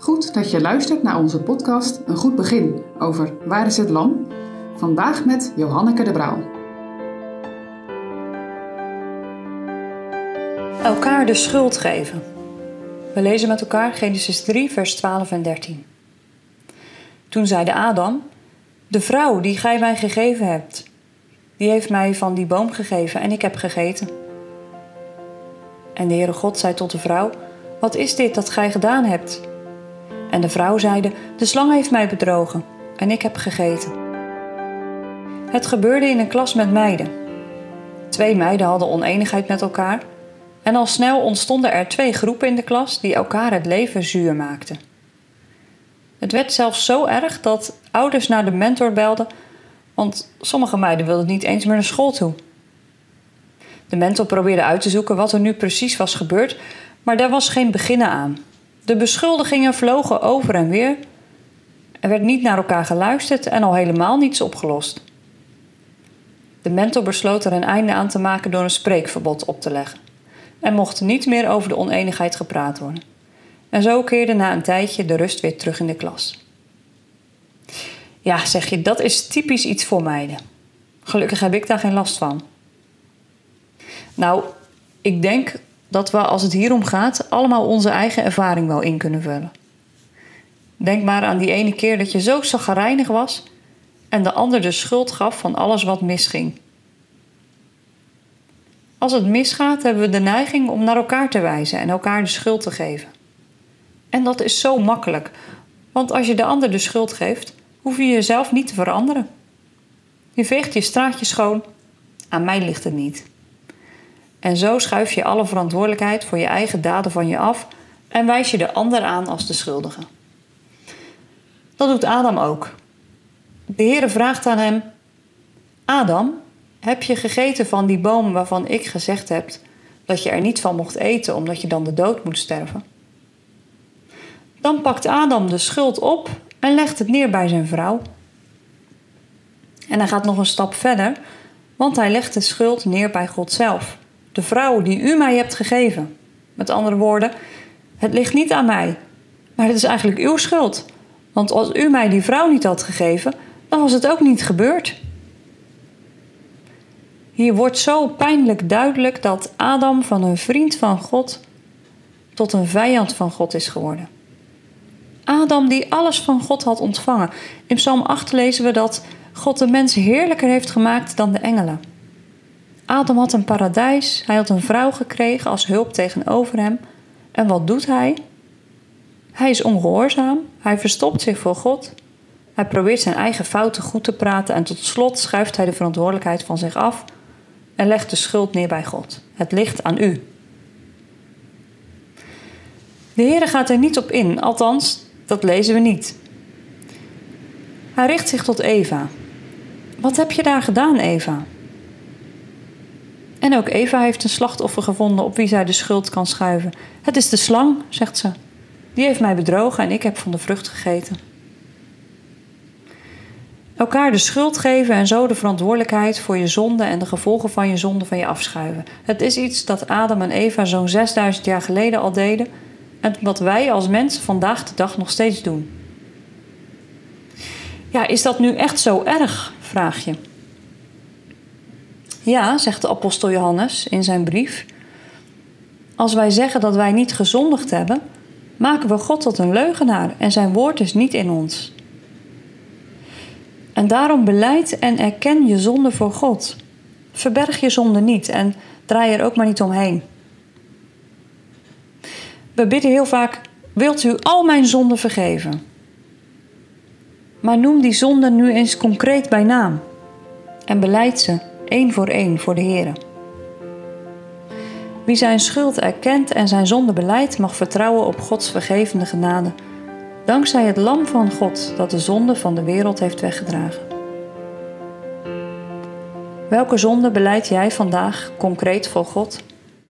Goed dat je luistert naar onze podcast Een Goed Begin over Waar is het Lam? Vandaag met Johanneke de Brouw. Elkaar de schuld geven. We lezen met elkaar Genesis 3, vers 12 en 13. Toen zeide Adam: De vrouw die gij mij gegeven hebt, die heeft mij van die boom gegeven en ik heb gegeten. En de Heere God zei tot de vrouw: Wat is dit dat gij gedaan hebt? En de vrouw zeide: De slang heeft mij bedrogen en ik heb gegeten. Het gebeurde in een klas met meiden. Twee meiden hadden oneenigheid met elkaar en al snel ontstonden er twee groepen in de klas die elkaar het leven zuur maakten. Het werd zelfs zo erg dat ouders naar de mentor belden, want sommige meiden wilden niet eens meer naar school toe. De mentor probeerde uit te zoeken wat er nu precies was gebeurd, maar daar was geen beginnen aan. De beschuldigingen vlogen over en weer. Er werd niet naar elkaar geluisterd en al helemaal niets opgelost. De mentor besloot er een einde aan te maken door een spreekverbod op te leggen. Er mocht niet meer over de oneenigheid gepraat worden. En zo keerde na een tijdje de rust weer terug in de klas. Ja, zeg je, dat is typisch iets voor meiden. Gelukkig heb ik daar geen last van. Nou, ik denk dat we, als het hierom gaat, allemaal onze eigen ervaring wel in kunnen vullen. Denk maar aan die ene keer dat je zo zagrijnig was en de ander de schuld gaf van alles wat misging. Als het misgaat, hebben we de neiging om naar elkaar te wijzen en elkaar de schuld te geven. En dat is zo makkelijk, want als je de ander de schuld geeft, hoef je jezelf niet te veranderen. Je veegt je straatje schoon, aan mij ligt het niet. En zo schuif je alle verantwoordelijkheid voor je eigen daden van je af en wijs je de ander aan als de schuldige. Dat doet Adam ook. De Heere vraagt aan hem: Adam, heb je gegeten van die boom waarvan ik gezegd heb dat je er niet van mocht eten omdat je dan de dood moet sterven? Dan pakt Adam de schuld op en legt het neer bij zijn vrouw. En hij gaat nog een stap verder, want hij legt de schuld neer bij God zelf de vrouw die u mij hebt gegeven. Met andere woorden, het ligt niet aan mij, maar het is eigenlijk uw schuld. Want als u mij die vrouw niet had gegeven, dan was het ook niet gebeurd. Hier wordt zo pijnlijk duidelijk dat Adam van een vriend van God tot een vijand van God is geworden. Adam die alles van God had ontvangen. In Psalm 8 lezen we dat God de mens heerlijker heeft gemaakt dan de engelen. Adam had een paradijs, hij had een vrouw gekregen als hulp tegenover hem. En wat doet hij? Hij is ongehoorzaam, hij verstopt zich voor God. Hij probeert zijn eigen fouten goed te praten en tot slot schuift hij de verantwoordelijkheid van zich af en legt de schuld neer bij God. Het ligt aan u. De Heer gaat er niet op in, althans, dat lezen we niet. Hij richt zich tot Eva. Wat heb je daar gedaan, Eva? En ook Eva heeft een slachtoffer gevonden op wie zij de schuld kan schuiven. Het is de slang, zegt ze. Die heeft mij bedrogen en ik heb van de vrucht gegeten. Elkaar de schuld geven en zo de verantwoordelijkheid voor je zonde en de gevolgen van je zonde van je afschuiven. Het is iets dat Adam en Eva zo'n 6000 jaar geleden al deden en wat wij als mensen vandaag de dag nog steeds doen. Ja, is dat nu echt zo erg? Vraag je. Ja, zegt de apostel Johannes in zijn brief. Als wij zeggen dat wij niet gezondigd hebben, maken we God tot een leugenaar en zijn woord is niet in ons. En daarom beleid en erken je zonde voor God. Verberg je zonde niet en draai er ook maar niet omheen. We bidden heel vaak: Wilt u al mijn zonden vergeven? Maar noem die zonden nu eens concreet bij naam en beleid ze één voor één voor de Heer. Wie zijn schuld erkent en zijn zonde beleidt, mag vertrouwen op Gods vergevende genade, dankzij het Lam van God dat de zonde van de wereld heeft weggedragen. Welke zonde beleid jij vandaag concreet voor God?